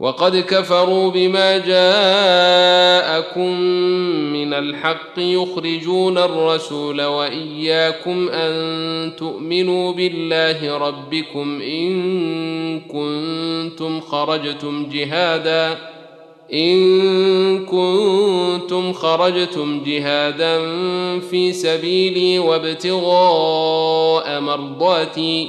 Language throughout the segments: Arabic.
وقد كفروا بما جاءكم من الحق يخرجون الرسول وإياكم أن تؤمنوا بالله ربكم إن كنتم خرجتم جهادا إن كنتم خرجتم جهادا في سبيلي وابتغاء مرضاتي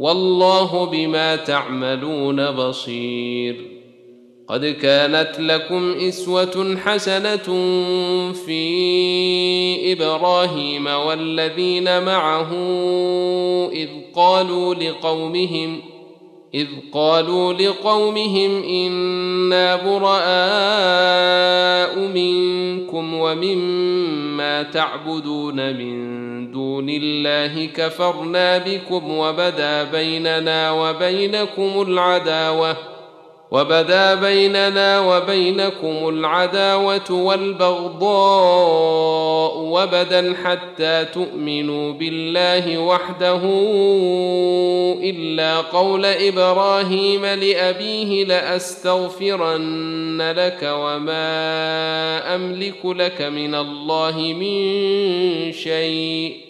والله بما تعملون بصير. قد كانت لكم إسوة حسنة في إبراهيم والذين معه إذ قالوا لقومهم إذ قالوا لقومهم إنا براء منكم ومما تعبدون من دون الله كفرنا بكم وبدا بيننا وبينكم العداوة. وبدا بيننا وبينكم العداوة والبغضاء وبدا حتى تؤمنوا بالله وحده إلا قول إبراهيم لأبيه لأستغفرن لك وما أملك لك من الله من شيء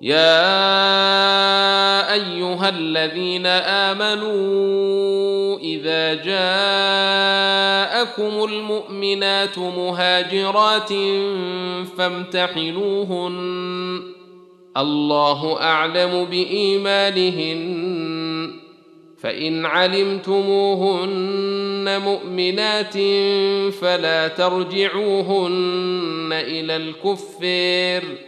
يا أيها الذين آمنوا إذا جاءكم المؤمنات مهاجرات فامتحنوهن. الله أعلم بإيمانهن. فإن علمتموهن مؤمنات فلا ترجعوهن إلى الكفار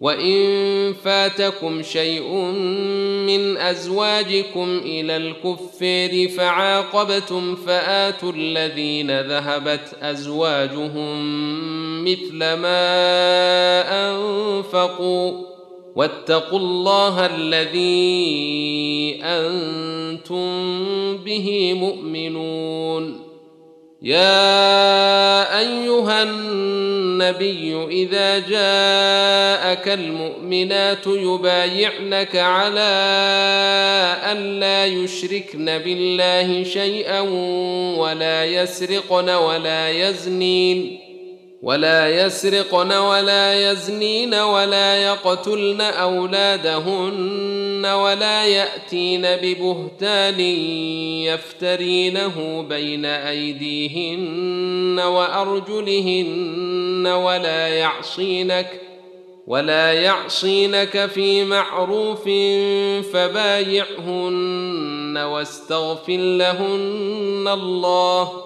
وان فاتكم شيء من ازواجكم إلى الكفار فعاقبتم فاتوا الذين ذهبت ازواجهم مثل ما انفقوا واتقوا الله الذي أنتم به مؤمنون يا ايها النبي إذا جاءك المؤمنات يبايعنك على أن لا يشركن بالله شيئا ولا يسرقن ولا يزنين. ولا يسرقن ولا يزنين ولا يقتلن أولادهن ولا يأتين ببهتان يفترينه بين أيديهن وأرجلهن ولا يعصينك ولا يعصينك في معروف فبايعهن واستغفر لهن الله